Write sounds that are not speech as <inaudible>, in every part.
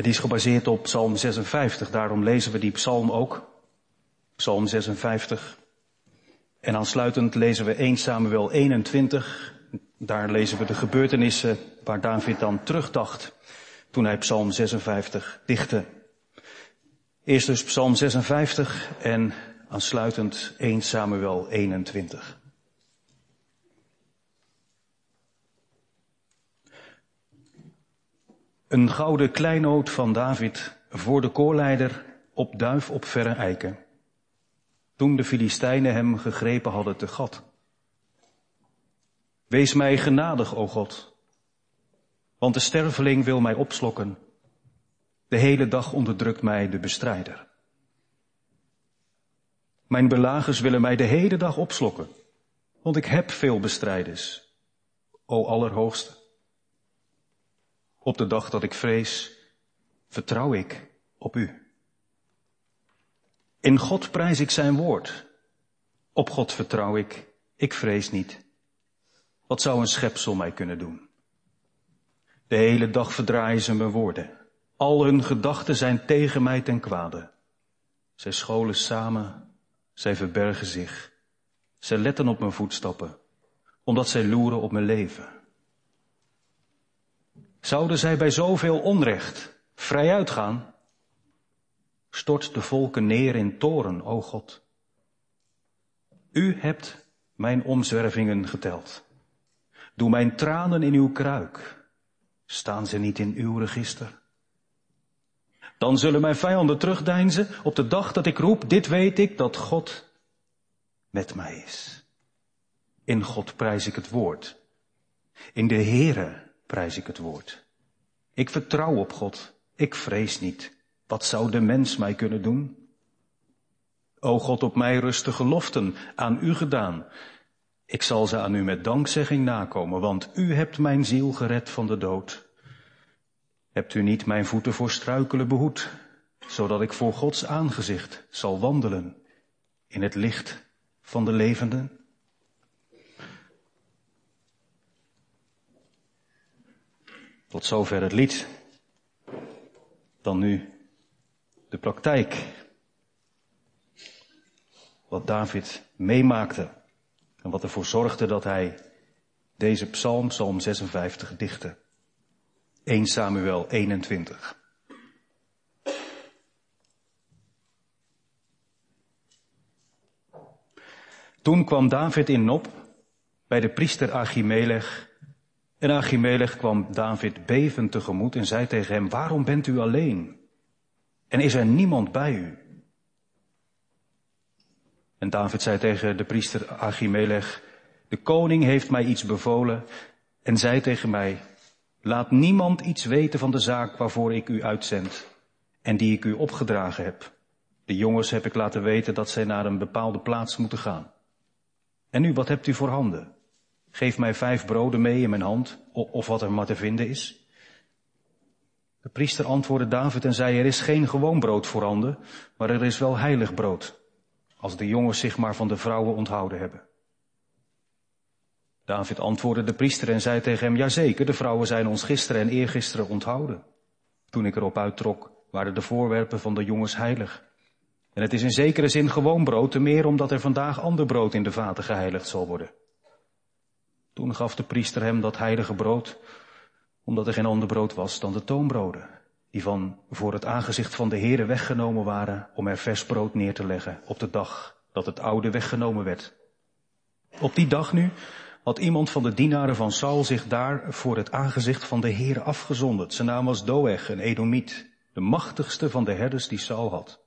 Het is gebaseerd op Psalm 56, daarom lezen we die psalm ook. Psalm 56. En aansluitend lezen we 1 Samuel 21. Daar lezen we de gebeurtenissen waar David dan terugdacht toen hij Psalm 56 dichtte. Eerst dus Psalm 56 en aansluitend 1 Samuel 21. Een gouden kleinoot van David voor de koorleider op duif op verre eiken. Toen de Filistijnen hem gegrepen hadden te gat. Wees mij genadig, o God, want de sterveling wil mij opslokken. De hele dag onderdrukt mij de bestrijder. Mijn belagers willen mij de hele dag opslokken, want ik heb veel bestrijders, o Allerhoogste. Op de dag dat ik vrees, vertrouw ik op u. In God prijs ik zijn woord. Op God vertrouw ik, ik vrees niet. Wat zou een schepsel mij kunnen doen? De hele dag verdraaien ze mijn woorden. Al hun gedachten zijn tegen mij ten kwade. Zij scholen samen, zij verbergen zich. Zij letten op mijn voetstappen, omdat zij loeren op mijn leven. Zouden zij bij zoveel onrecht vrij uitgaan? Stort de volken neer in toren, o God. U hebt mijn omzwervingen geteld. Doe mijn tranen in uw kruik. Staan ze niet in uw register? Dan zullen mijn vijanden terugdeinzen op de dag dat ik roep, dit weet ik, dat God met mij is. In God prijs ik het woord. In de Heere prijs ik het woord. Ik vertrouw op God. Ik vrees niet. Wat zou de mens mij kunnen doen? O God, op mij rusten geloften aan u gedaan. Ik zal ze aan u met dankzegging nakomen, want u hebt mijn ziel gered van de dood. Hebt u niet mijn voeten voor struikelen behoed, zodat ik voor Gods aangezicht zal wandelen in het licht van de levenden? Tot zover het lied. Dan nu de praktijk. Wat David meemaakte en wat ervoor zorgde dat hij deze psalm, psalm 56, dichtte. 1 Samuel 21. Toen kwam David in Nop bij de priester Achimelech en Achimelech kwam David bevend tegemoet en zei tegen hem, waarom bent u alleen? En is er niemand bij u? En David zei tegen de priester Achimelech, de koning heeft mij iets bevolen en zei tegen mij, laat niemand iets weten van de zaak waarvoor ik u uitzend en die ik u opgedragen heb. De jongens heb ik laten weten dat zij naar een bepaalde plaats moeten gaan. En nu, wat hebt u voor handen? Geef mij vijf broden mee in mijn hand, of wat er maar te vinden is. De priester antwoordde David en zei, er is geen gewoon brood voorhanden, maar er is wel heilig brood, als de jongens zich maar van de vrouwen onthouden hebben. David antwoordde de priester en zei tegen hem, jazeker, de vrouwen zijn ons gisteren en eergisteren onthouden. Toen ik erop uittrok, waren de voorwerpen van de jongens heilig. En het is in zekere zin gewoon brood, te meer omdat er vandaag ander brood in de vaten geheiligd zal worden. Toen gaf de priester hem dat heilige brood, omdat er geen ander brood was dan de toonbroden, die van voor het aangezicht van de Heere weggenomen waren om er vers brood neer te leggen op de dag dat het oude weggenomen werd. Op die dag nu had iemand van de dienaren van Saul zich daar voor het aangezicht van de Heere afgezonderd. Zijn naam was Doeg, een Edomiet, de machtigste van de herders die Saul had.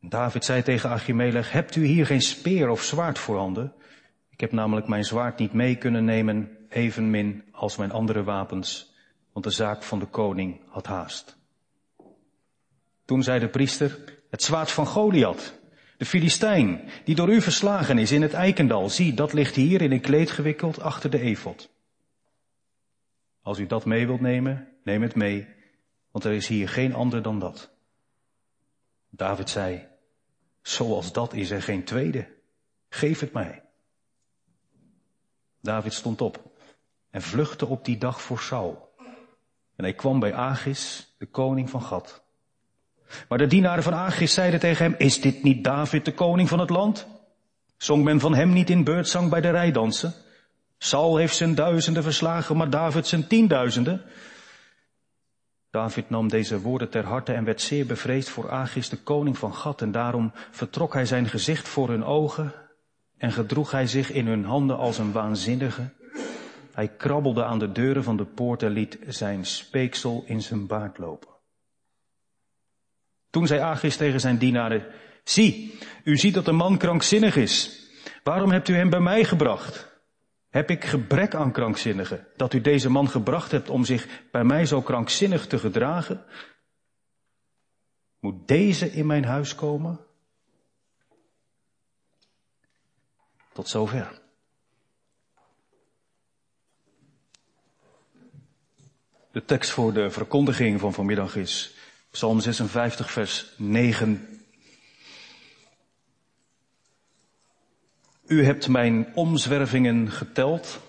David zei tegen Achimelech, hebt u hier geen speer of zwaard voorhanden? Ik heb namelijk mijn zwaard niet mee kunnen nemen, evenmin als mijn andere wapens, want de zaak van de koning had haast. Toen zei de priester, het zwaard van Goliath, de Filistijn, die door u verslagen is in het eikendal, zie, dat ligt hier in een kleed gewikkeld achter de efot. Als u dat mee wilt nemen, neem het mee, want er is hier geen ander dan dat. David zei, zoals dat is er geen tweede. Geef het mij. David stond op en vluchtte op die dag voor Saul. En hij kwam bij Agis, de koning van Gad. Maar de dienaren van Agis zeiden tegen hem, is dit niet David, de koning van het land? Zong men van hem niet in beurtzang bij de rijdansen? Saul heeft zijn duizenden verslagen, maar David zijn tienduizenden. David nam deze woorden ter harte en werd zeer bevreesd voor Agis, de koning van Gad, en daarom vertrok hij zijn gezicht voor hun ogen en gedroeg hij zich in hun handen als een waanzinnige. Hij krabbelde aan de deuren van de poort en liet zijn speeksel in zijn baard lopen. Toen zei Agis tegen zijn dienaren, zie, u ziet dat de man krankzinnig is. Waarom hebt u hem bij mij gebracht? Heb ik gebrek aan krankzinnigen, dat u deze man gebracht hebt om zich bij mij zo krankzinnig te gedragen? Moet deze in mijn huis komen? Tot zover. De tekst voor de verkondiging van vanmiddag is Psalm 56, vers 9. U hebt mijn omzwervingen geteld.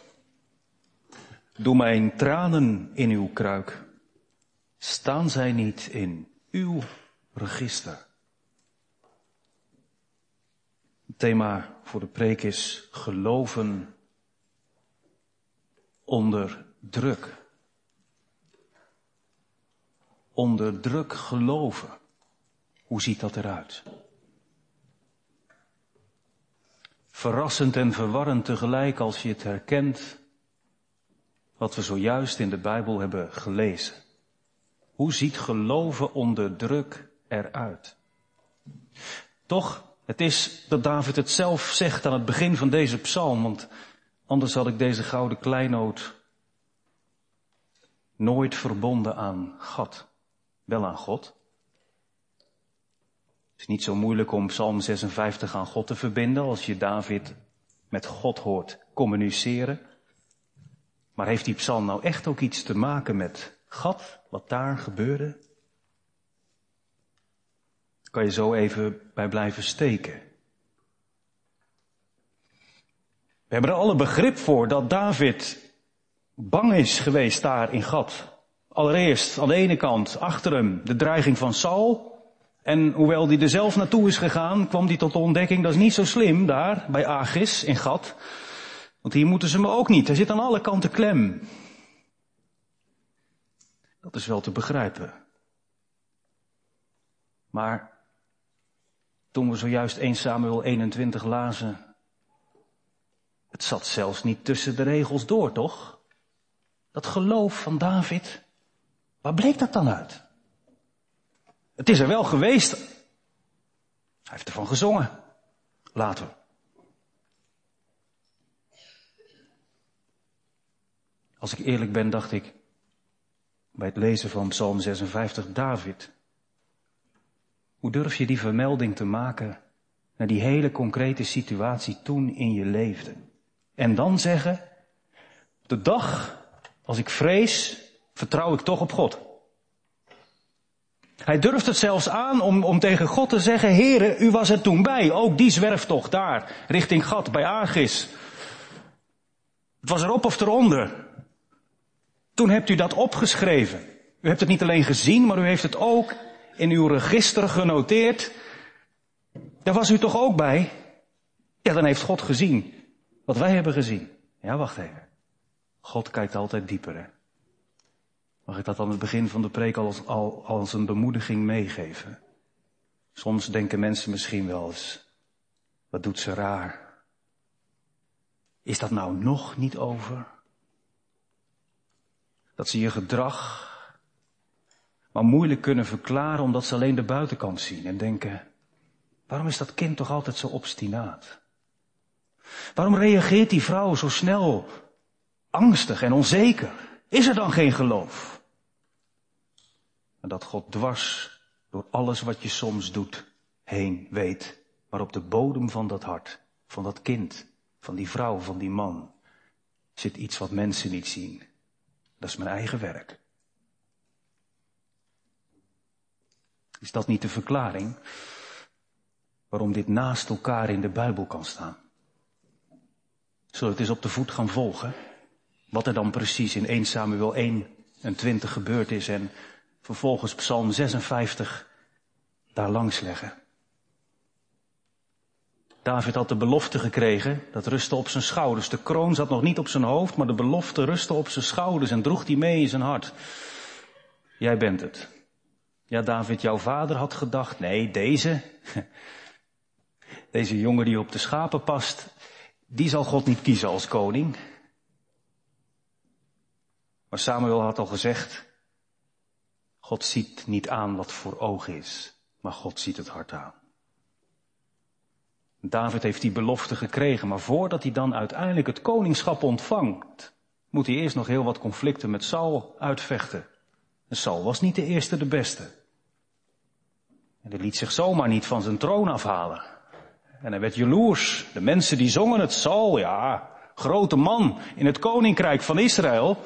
Doe mijn tranen in uw kruik. Staan zij niet in uw register? Het thema voor de preek is geloven onder druk. Onder druk geloven. Hoe ziet dat eruit? Verrassend en verwarrend tegelijk als je het herkent wat we zojuist in de Bijbel hebben gelezen. Hoe ziet geloven onder druk eruit? Toch, het is dat David het zelf zegt aan het begin van deze psalm, want anders had ik deze gouden kleinoot nooit verbonden aan God. Wel aan God. Het is niet zo moeilijk om Psalm 56 aan God te verbinden als je David met God hoort communiceren. Maar heeft die psalm nou echt ook iets te maken met God, wat daar gebeurde? Kan je zo even bij blijven steken. We hebben er alle begrip voor dat David bang is geweest daar in God. Allereerst aan de ene kant achter hem de dreiging van Saul. En hoewel hij er zelf naartoe is gegaan, kwam hij tot de ontdekking, dat is niet zo slim daar bij Agis in Gat. Want hier moeten ze me ook niet. Hij zit aan alle kanten klem. Dat is wel te begrijpen. Maar toen we zojuist 1 Samuel 21 lazen, het zat zelfs niet tussen de regels door, toch? Dat geloof van David, waar bleek dat dan uit? Het is er wel geweest. Hij heeft ervan gezongen. Later. Als ik eerlijk ben, dacht ik bij het lezen van Psalm 56, David. Hoe durf je die vermelding te maken naar die hele concrete situatie toen in je leefde? En dan zeggen, de dag als ik vrees, vertrouw ik toch op God. Hij durft het zelfs aan om, om tegen God te zeggen, Heere, u was er toen bij. Ook die zwerftocht daar, richting Gat, bij Agis. Het was erop of eronder. Toen hebt u dat opgeschreven. U hebt het niet alleen gezien, maar u heeft het ook in uw register genoteerd. Daar was u toch ook bij? Ja, dan heeft God gezien wat wij hebben gezien. Ja, wacht even. God kijkt altijd dieper, hè? Mag ik dat aan het begin van de preek als, al, als een bemoediging meegeven? Soms denken mensen misschien wel eens, wat doet ze raar? Is dat nou nog niet over? Dat ze je gedrag maar moeilijk kunnen verklaren omdat ze alleen de buitenkant zien en denken, waarom is dat kind toch altijd zo obstinaat? Waarom reageert die vrouw zo snel, angstig en onzeker? Is er dan geen geloof? En dat God dwars door alles wat je soms doet heen weet. Maar op de bodem van dat hart, van dat kind, van die vrouw, van die man, zit iets wat mensen niet zien. Dat is mijn eigen werk. Is dat niet de verklaring waarom dit naast elkaar in de Bijbel kan staan? Zullen we het eens op de voet gaan volgen? Wat er dan precies in 1 Samuel 1 en 20 gebeurd is en vervolgens Psalm 56 daar langs leggen. David had de belofte gekregen, dat rustte op zijn schouders. De kroon zat nog niet op zijn hoofd, maar de belofte rustte op zijn schouders en droeg die mee in zijn hart. Jij bent het. Ja, David, jouw vader had gedacht, nee, deze, <laughs> deze jongen die op de schapen past, die zal God niet kiezen als koning. Maar Samuel had al gezegd, God ziet niet aan wat voor ogen is, maar God ziet het hart aan. David heeft die belofte gekregen, maar voordat hij dan uiteindelijk het koningschap ontvangt, moet hij eerst nog heel wat conflicten met Saul uitvechten. En Saul was niet de eerste de beste. En hij liet zich zomaar niet van zijn troon afhalen. En hij werd jaloers. De mensen die zongen het, Saul, ja, grote man in het koninkrijk van Israël.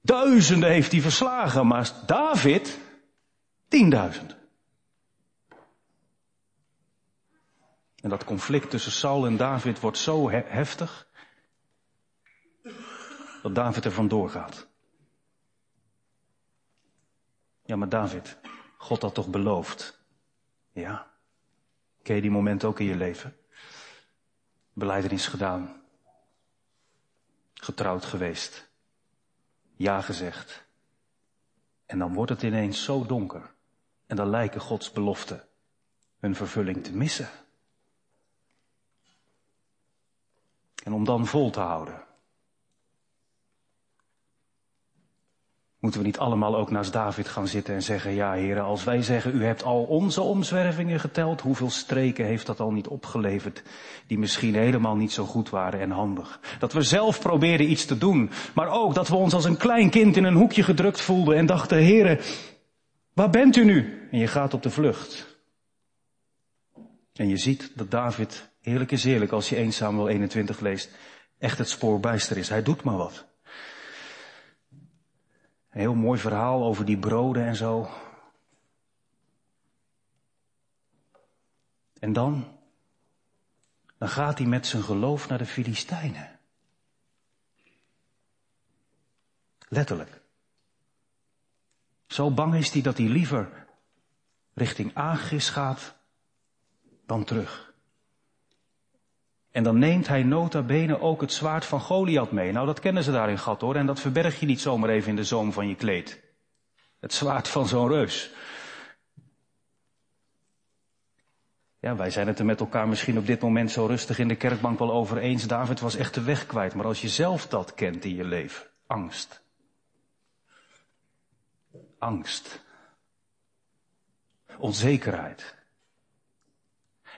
Duizenden heeft hij verslagen, maar David, tienduizend. En dat conflict tussen Saul en David wordt zo heftig dat David er vandoor gaat. Ja, maar David, God had toch beloofd? Ja. Ken je die moment ook in je leven? Beleidenis gedaan. Getrouwd geweest. Ja gezegd. En dan wordt het ineens zo donker. En dan lijken Gods beloften hun vervulling te missen. En om dan vol te houden. Moeten we niet allemaal ook naast David gaan zitten en zeggen, ja heren, als wij zeggen, u hebt al onze omzwervingen geteld, hoeveel streken heeft dat al niet opgeleverd, die misschien helemaal niet zo goed waren en handig. Dat we zelf probeerden iets te doen, maar ook dat we ons als een klein kind in een hoekje gedrukt voelden en dachten, heren, waar bent u nu? En je gaat op de vlucht. En je ziet dat David, eerlijk is eerlijk, als je 1 Samuel 21 leest, echt het spoor bijster is. Hij doet maar wat. Een heel mooi verhaal over die broden en zo. En dan, dan gaat hij met zijn geloof naar de Filistijnen. Letterlijk. Zo bang is hij dat hij liever richting Agis gaat dan terug. En dan neemt hij nota bene ook het zwaard van Goliath mee. Nou, dat kennen ze daar in Gat hoor. En dat verberg je niet zomaar even in de zoom van je kleed. Het zwaard van zo'n reus. Ja, wij zijn het er met elkaar misschien op dit moment zo rustig in de kerkbank wel over eens. David was echt de weg kwijt. Maar als je zelf dat kent in je leven. Angst. Angst. Onzekerheid.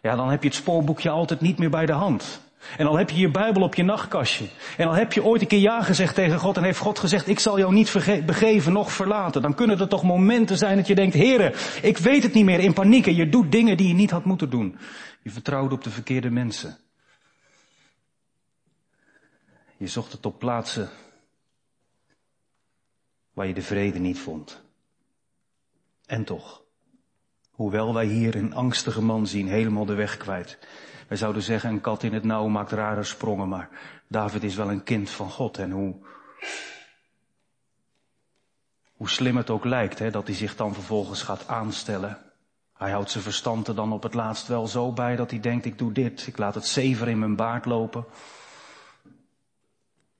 Ja, dan heb je het spoorboekje altijd niet meer bij de hand. En al heb je je Bijbel op je nachtkastje. En al heb je ooit een keer ja gezegd tegen God en heeft God gezegd, ik zal jou niet begeven, nog verlaten. Dan kunnen er toch momenten zijn dat je denkt, heren, ik weet het niet meer, in paniek. En je doet dingen die je niet had moeten doen. Je vertrouwde op de verkeerde mensen. Je zocht het op plaatsen waar je de vrede niet vond. En toch. Hoewel wij hier een angstige man zien, helemaal de weg kwijt. Wij zouden zeggen, een kat in het nauw maakt rare sprongen, maar David is wel een kind van God. En hoe, hoe slim het ook lijkt, hè, dat hij zich dan vervolgens gaat aanstellen. Hij houdt zijn verstand er dan op het laatst wel zo bij dat hij denkt, ik doe dit, ik laat het zever in mijn baard lopen.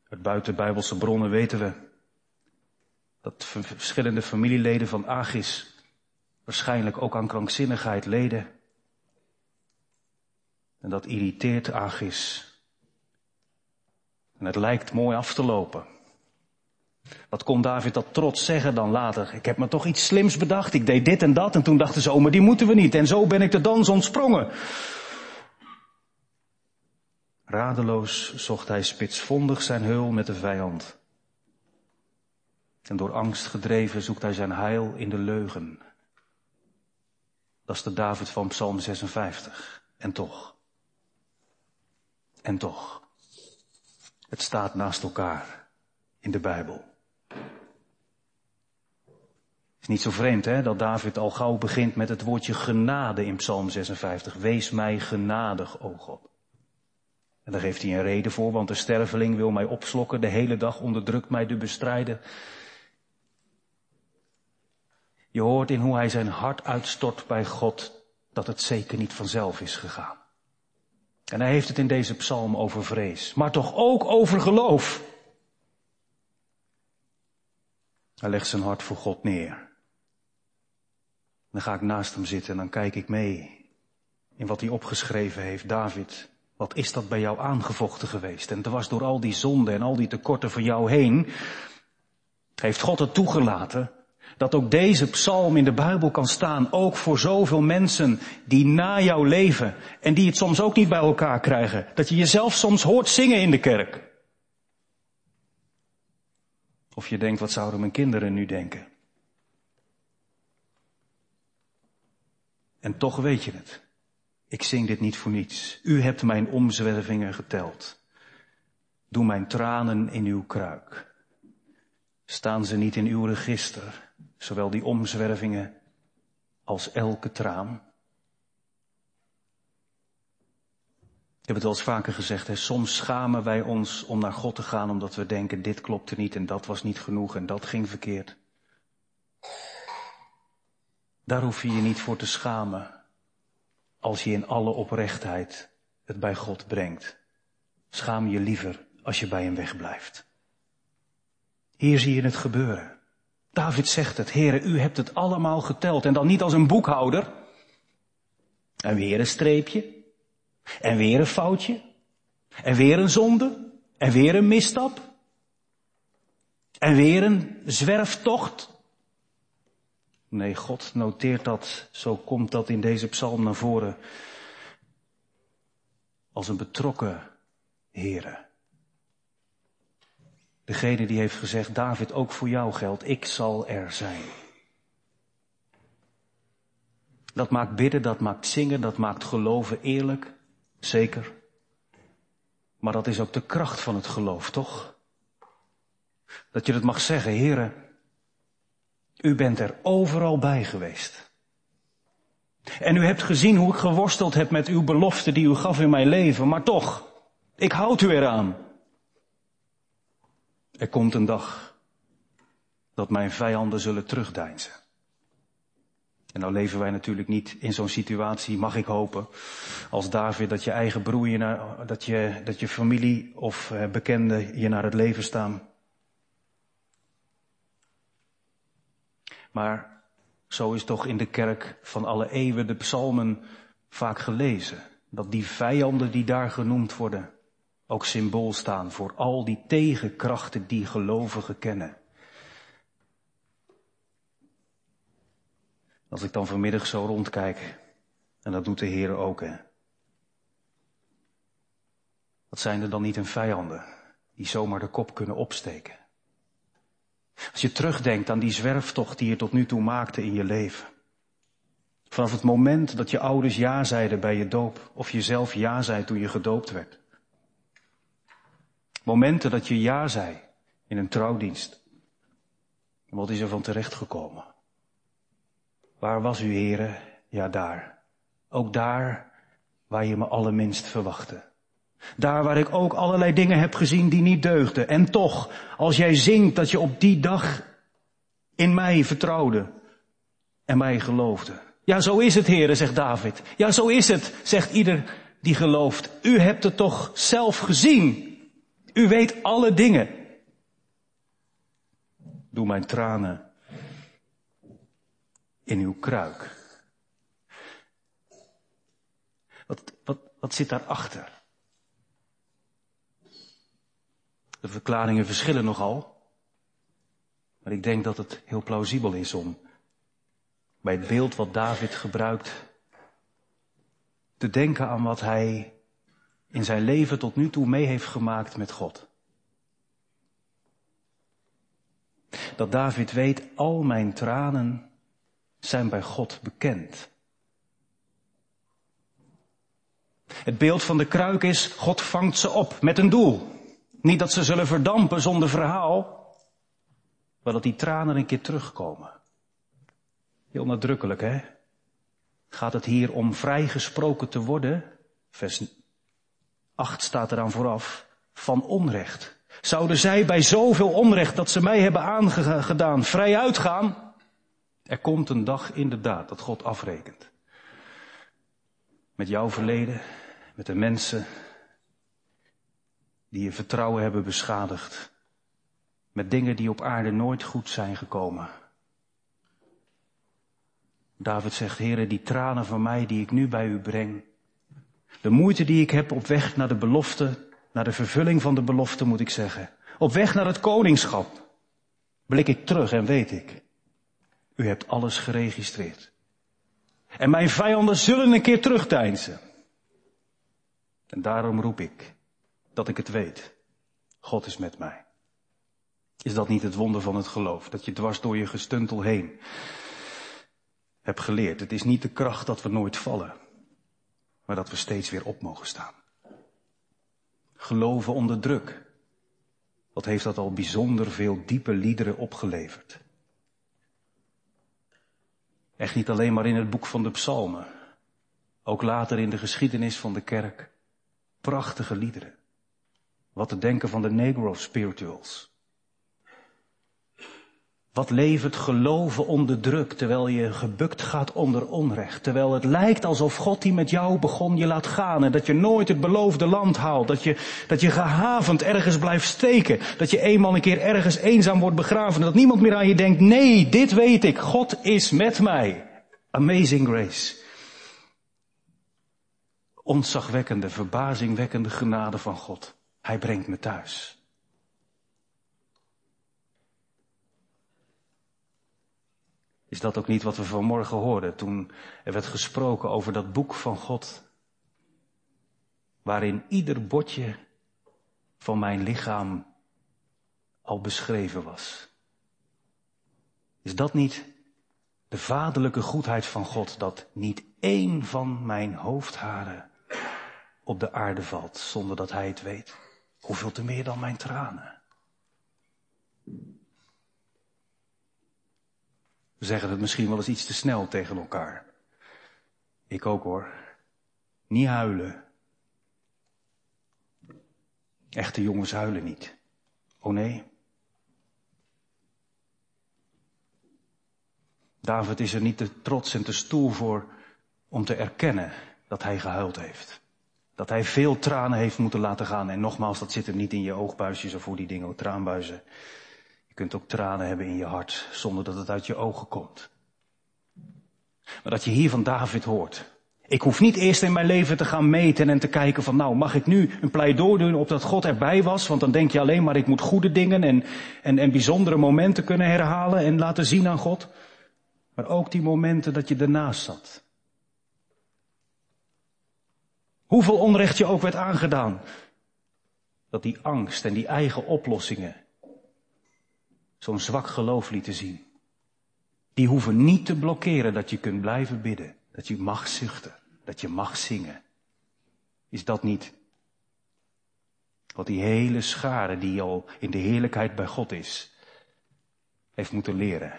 Uit buiten Bijbelse bronnen weten we dat verschillende familieleden van Agis waarschijnlijk ook aan krankzinnigheid leden. En dat irriteert Agis. En het lijkt mooi af te lopen. Wat kon David dat trots zeggen dan later? Ik heb me toch iets slims bedacht. Ik deed dit en dat. En toen dachten ze, oh, maar die moeten we niet. En zo ben ik de dans ontsprongen. Radeloos zocht hij spitsvondig zijn heul met de vijand. En door angst gedreven zoekt hij zijn heil in de leugen. Dat is de David van Psalm 56. En toch. En toch. Het staat naast elkaar in de Bijbel. Het is niet zo vreemd hè, dat David al gauw begint met het woordje genade in Psalm 56. Wees mij genadig, o God. En daar geeft hij een reden voor, want de sterveling wil mij opslokken, de hele dag onderdrukt mij de bestrijden. Je hoort in hoe hij zijn hart uitstort bij God dat het zeker niet vanzelf is gegaan. En hij heeft het in deze psalm over vrees, maar toch ook over geloof. Hij legt zijn hart voor God neer. Dan ga ik naast hem zitten en dan kijk ik mee in wat hij opgeschreven heeft. David, wat is dat bij jou aangevochten geweest? En het was door al die zonden en al die tekorten van jou heen, heeft God het toegelaten dat ook deze psalm in de Bijbel kan staan, ook voor zoveel mensen die na jou leven en die het soms ook niet bij elkaar krijgen. Dat je jezelf soms hoort zingen in de kerk. Of je denkt, wat zouden mijn kinderen nu denken? En toch weet je het. Ik zing dit niet voor niets. U hebt mijn omzwervingen geteld. Doe mijn tranen in uw kruik. Staan ze niet in uw register, zowel die omzwervingen als elke traan? Ik heb het wel eens vaker gezegd, hè? soms schamen wij ons om naar God te gaan omdat we denken dit klopte niet en dat was niet genoeg en dat ging verkeerd. Daar hoef je je niet voor te schamen als je in alle oprechtheid het bij God brengt. Schaam je liever als je bij hem wegblijft. Hier zie je het gebeuren. David zegt het, Heere, u hebt het allemaal geteld en dan niet als een boekhouder. En weer een streepje. En weer een foutje. En weer een zonde. En weer een misstap. En weer een zwerftocht. Nee, God noteert dat, zo komt dat in deze psalm naar voren, als een betrokken Heere. Degene die heeft gezegd, David, ook voor jou geldt, ik zal er zijn. Dat maakt bidden, dat maakt zingen, dat maakt geloven eerlijk, zeker. Maar dat is ook de kracht van het geloof, toch? Dat je het mag zeggen, Heere, u bent er overal bij geweest. En u hebt gezien hoe ik geworsteld heb met uw belofte die u gaf in mijn leven, maar toch, ik houd u eraan. Er komt een dag dat mijn vijanden zullen terugdeinzen. En nou leven wij natuurlijk niet in zo'n situatie, mag ik hopen, als David, dat je eigen broer, je naar, dat, je, dat je familie of eh, bekenden je naar het leven staan. Maar zo is toch in de kerk van alle eeuwen de psalmen vaak gelezen. Dat die vijanden die daar genoemd worden ook symbool staan voor al die tegenkrachten die gelovigen kennen. Als ik dan vanmiddag zo rondkijk, en dat doet de Heer ook, hè. Wat zijn er dan niet een vijanden die zomaar de kop kunnen opsteken? Als je terugdenkt aan die zwerftocht die je tot nu toe maakte in je leven. Vanaf het moment dat je ouders ja zeiden bij je doop, of je zelf ja zei toen je gedoopt werd. Momenten dat je ja zei in een trouwdienst. wat is er van terecht gekomen? Waar was u, heren? Ja, daar. Ook daar waar je me allerminst verwachtte. Daar waar ik ook allerlei dingen heb gezien die niet deugden. En toch, als jij zingt dat je op die dag in mij vertrouwde en mij geloofde. Ja, zo is het, heren, zegt David. Ja, zo is het, zegt ieder die gelooft. U hebt het toch zelf gezien. U weet alle dingen. Doe mijn tranen in uw kruik. Wat, wat, wat zit daarachter? De verklaringen verschillen nogal. Maar ik denk dat het heel plausibel is om bij het beeld wat David gebruikt te denken aan wat hij in zijn leven tot nu toe mee heeft gemaakt met God. Dat David weet, al mijn tranen zijn bij God bekend. Het beeld van de kruik is, God vangt ze op met een doel. Niet dat ze zullen verdampen zonder verhaal, maar dat die tranen een keer terugkomen. Heel nadrukkelijk, hè? Gaat het hier om vrijgesproken te worden? Vers 8 staat eraan vooraf. Van onrecht. Zouden zij bij zoveel onrecht dat ze mij hebben aangedaan vrij uitgaan? Er komt een dag inderdaad dat God afrekent. Met jouw verleden, met de mensen die je vertrouwen hebben beschadigd. Met dingen die op aarde nooit goed zijn gekomen. David zegt, heren, die tranen van mij die ik nu bij u breng. De moeite die ik heb op weg naar de belofte, naar de vervulling van de belofte moet ik zeggen. Op weg naar het koningschap. Blik ik terug en weet ik. U hebt alles geregistreerd. En mijn vijanden zullen een keer terugdeinzen. En daarom roep ik dat ik het weet. God is met mij. Is dat niet het wonder van het geloof? Dat je dwars door je gestuntel heen hebt geleerd. Het is niet de kracht dat we nooit vallen, maar dat we steeds weer op mogen staan. Geloven onder druk. Wat heeft dat al bijzonder veel diepe liederen opgeleverd? Echt niet alleen maar in het boek van de psalmen. Ook later in de geschiedenis van de kerk. Prachtige liederen. Wat te denken van de Negro Spirituals. Wat levert geloven onder druk, terwijl je gebukt gaat onder onrecht. Terwijl het lijkt alsof God die met jou begon je laat gaan. En dat je nooit het beloofde land haalt. Dat je, dat je gehavend ergens blijft steken. Dat je eenmaal een keer ergens eenzaam wordt begraven. Dat niemand meer aan je denkt, nee, dit weet ik. God is met mij. Amazing grace. Ontzagwekkende, verbazingwekkende genade van God. Hij brengt me thuis. Is dat ook niet wat we vanmorgen hoorden toen er werd gesproken over dat boek van God? Waarin ieder botje van mijn lichaam al beschreven was. Is dat niet de vaderlijke goedheid van God dat niet één van mijn hoofdharen op de aarde valt zonder dat hij het weet? Hoeveel te meer dan mijn tranen? We zeggen het misschien wel eens iets te snel tegen elkaar. Ik ook hoor. Niet huilen. Echte jongens huilen niet. Oh nee. David is er niet te trots en te stoel voor om te erkennen dat hij gehuild heeft. Dat hij veel tranen heeft moeten laten gaan. En nogmaals, dat zit er niet in je oogbuisjes of voor die dingen, traanbuizen kunt ook tranen hebben in je hart zonder dat het uit je ogen komt. Maar dat je hier van David hoort. Ik hoef niet eerst in mijn leven te gaan meten en te kijken van nou mag ik nu een pleidooi doen op dat God erbij was. Want dan denk je alleen maar ik moet goede dingen en, en, en bijzondere momenten kunnen herhalen en laten zien aan God. Maar ook die momenten dat je ernaast zat. Hoeveel onrecht je ook werd aangedaan. Dat die angst en die eigen oplossingen zo'n zwak geloof lieten zien. Die hoeven niet te blokkeren dat je kunt blijven bidden, dat je mag zuchten, dat je mag zingen. Is dat niet wat die hele schare die al in de heerlijkheid bij God is, heeft moeten leren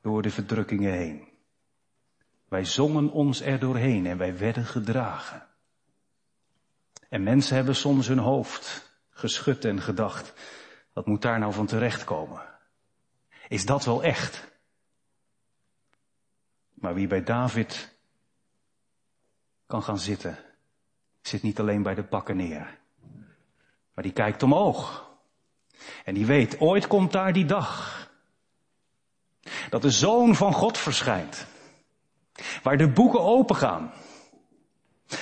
door de verdrukkingen heen. Wij zongen ons er doorheen en wij werden gedragen. En mensen hebben soms hun hoofd geschud en gedacht, wat moet daar nou van terechtkomen? Is dat wel echt? Maar wie bij David kan gaan zitten, zit niet alleen bij de pakken neer. Maar die kijkt omhoog. En die weet, ooit komt daar die dag. Dat de Zoon van God verschijnt. Waar de boeken open gaan.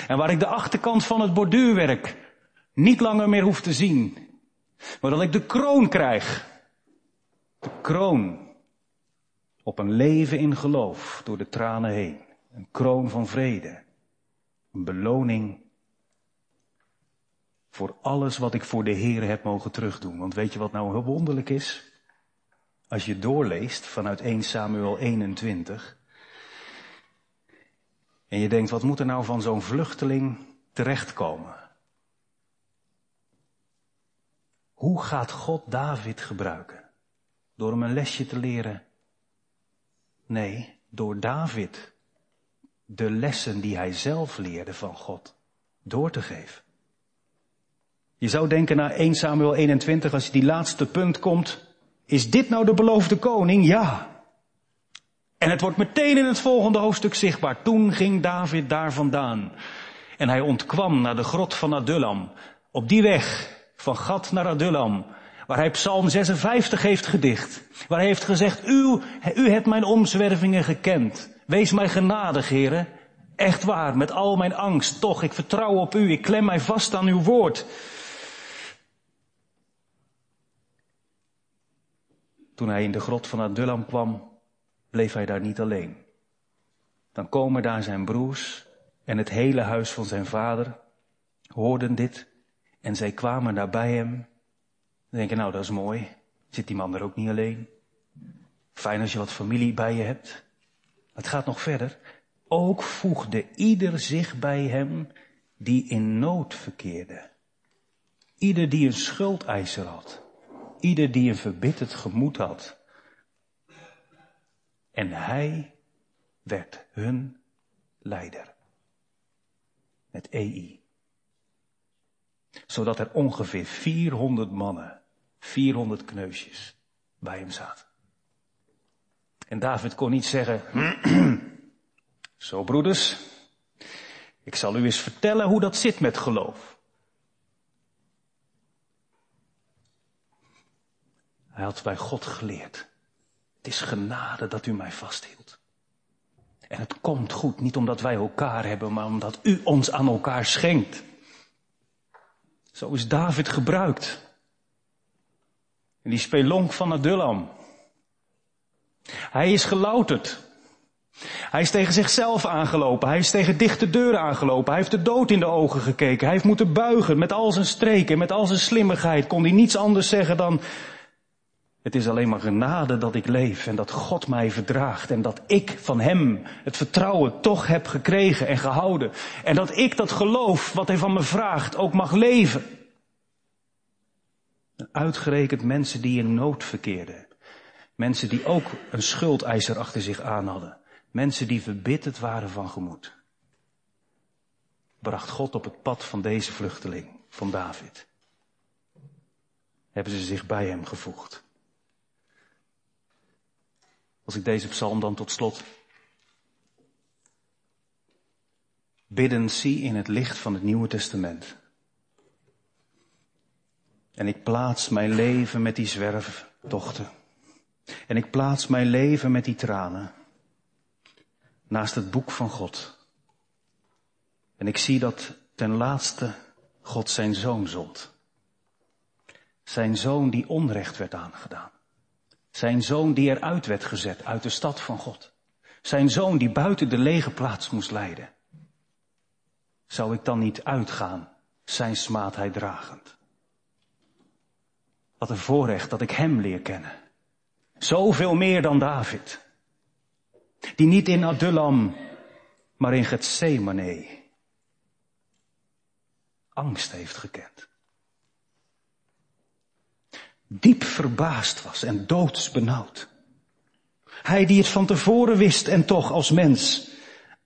En waar ik de achterkant van het borduurwerk niet langer meer hoef te zien. Maar dat ik de kroon krijg kroon op een leven in geloof door de tranen heen. Een kroon van vrede. Een beloning voor alles wat ik voor de Heer heb mogen terugdoen. Want weet je wat nou heel wonderlijk is? Als je doorleest vanuit 1 Samuel 21. En je denkt, wat moet er nou van zo'n vluchteling terechtkomen? Hoe gaat God David gebruiken? Door hem een lesje te leren. Nee, door David de lessen die hij zelf leerde van God door te geven. Je zou denken naar 1 Samuel 21, als je die laatste punt komt, is dit nou de beloofde koning? Ja. En het wordt meteen in het volgende hoofdstuk zichtbaar. Toen ging David daar vandaan. En hij ontkwam naar de grot van Adullam. Op die weg, van Gad naar Adullam, waar hij Psalm 56 heeft gedicht. Waar hij heeft gezegd, u, u hebt mijn omzwervingen gekend. Wees mij genadig, heren. Echt waar, met al mijn angst, toch, ik vertrouw op u, ik klem mij vast aan uw woord. Toen hij in de grot van Adullam kwam, bleef hij daar niet alleen. Dan komen daar zijn broers en het hele huis van zijn vader, hoorden dit en zij kwamen daar bij hem. Dan denken, nou dat is mooi, zit die man er ook niet alleen. Fijn als je wat familie bij je hebt. Het gaat nog verder. Ook voegde ieder zich bij hem die in nood verkeerde. Ieder die een schuldeiser had. Ieder die een verbitterd gemoed had. En hij werd hun leider. Met EI. Zodat er ongeveer 400 mannen, 400 kneusjes bij hem zaten. En David kon niet zeggen, <clears throat> zo broeders, ik zal u eens vertellen hoe dat zit met geloof. Hij had bij God geleerd. Het is genade dat u mij vasthield. En het komt goed, niet omdat wij elkaar hebben, maar omdat u ons aan elkaar schenkt. Zo is David gebruikt. En die spelonk van Adullam. Hij is gelouterd. Hij is tegen zichzelf aangelopen. Hij is tegen dichte deuren aangelopen. Hij heeft de dood in de ogen gekeken. Hij heeft moeten buigen met al zijn streken, met al zijn slimmigheid. Kon hij niets anders zeggen dan, het is alleen maar genade dat ik leef en dat God mij verdraagt en dat ik van Hem het vertrouwen toch heb gekregen en gehouden. En dat ik dat geloof wat Hij van me vraagt ook mag leven. Uitgerekend mensen die in nood verkeerden. Mensen die ook een schuldeiser achter zich aan hadden. Mensen die verbitterd waren van gemoed. Bracht God op het pad van deze vluchteling, van David. Hebben ze zich bij hem gevoegd. Als ik deze psalm dan tot slot bidden zie in het licht van het Nieuwe Testament. En ik plaats mijn leven met die zwerftochten. En ik plaats mijn leven met die tranen. Naast het boek van God. En ik zie dat ten laatste God zijn zoon zond. Zijn zoon die onrecht werd aangedaan. Zijn zoon die eruit werd gezet uit de stad van God. Zijn zoon die buiten de lege plaats moest leiden. Zou ik dan niet uitgaan, zijn smaadheid dragend? Wat een voorrecht dat ik hem leer kennen. Zoveel meer dan David. Die niet in Adullam, maar in Gethsemane angst heeft gekend diep verbaasd was en doodsbenauwd. Hij die het van tevoren wist en toch als mens,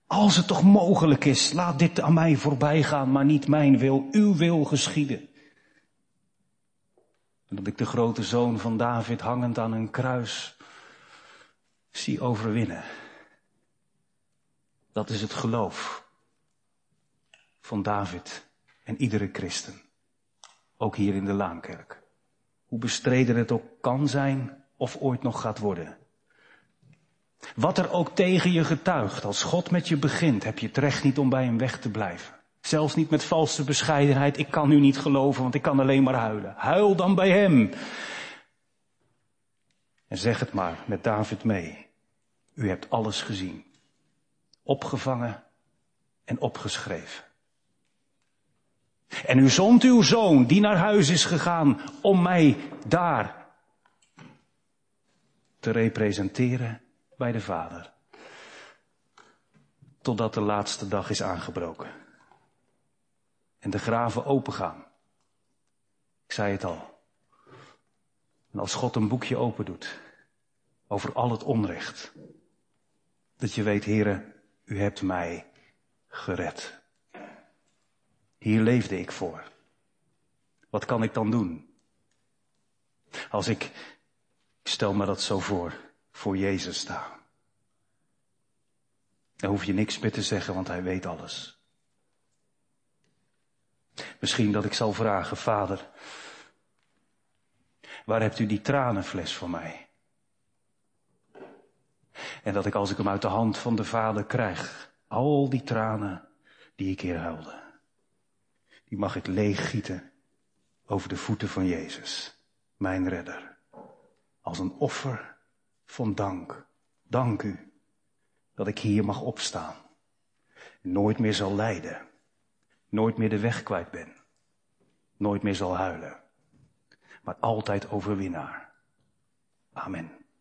als het toch mogelijk is, laat dit aan mij voorbij gaan, maar niet mijn wil, uw wil geschieden. En dat ik de grote zoon van David hangend aan een kruis zie overwinnen. Dat is het geloof van David en iedere christen. Ook hier in de Laankerk hoe bestreden het ook kan zijn of ooit nog gaat worden. Wat er ook tegen je getuigt, als God met je begint, heb je het recht niet om bij hem weg te blijven. Zelfs niet met valse bescheidenheid, ik kan u niet geloven, want ik kan alleen maar huilen. Huil dan bij hem. En zeg het maar met David mee. U hebt alles gezien. Opgevangen en opgeschreven. En u zond uw zoon, die naar huis is gegaan, om mij daar te representeren bij de Vader. Totdat de laatste dag is aangebroken. En de graven opengaan. Ik zei het al. En als God een boekje open doet over al het onrecht, dat je weet, heren, u hebt mij gered. Hier leefde ik voor. Wat kan ik dan doen? Als ik, stel me dat zo voor, voor Jezus sta. Daar hoef je niks meer te zeggen, want hij weet alles. Misschien dat ik zal vragen, vader, waar hebt u die tranenfles voor mij? En dat ik als ik hem uit de hand van de vader krijg, al die tranen die ik hier huilde, die mag ik leeggieten over de voeten van Jezus, mijn redder. Als een offer van dank. Dank u dat ik hier mag opstaan. Nooit meer zal lijden. Nooit meer de weg kwijt ben. Nooit meer zal huilen. Maar altijd overwinnaar. Amen.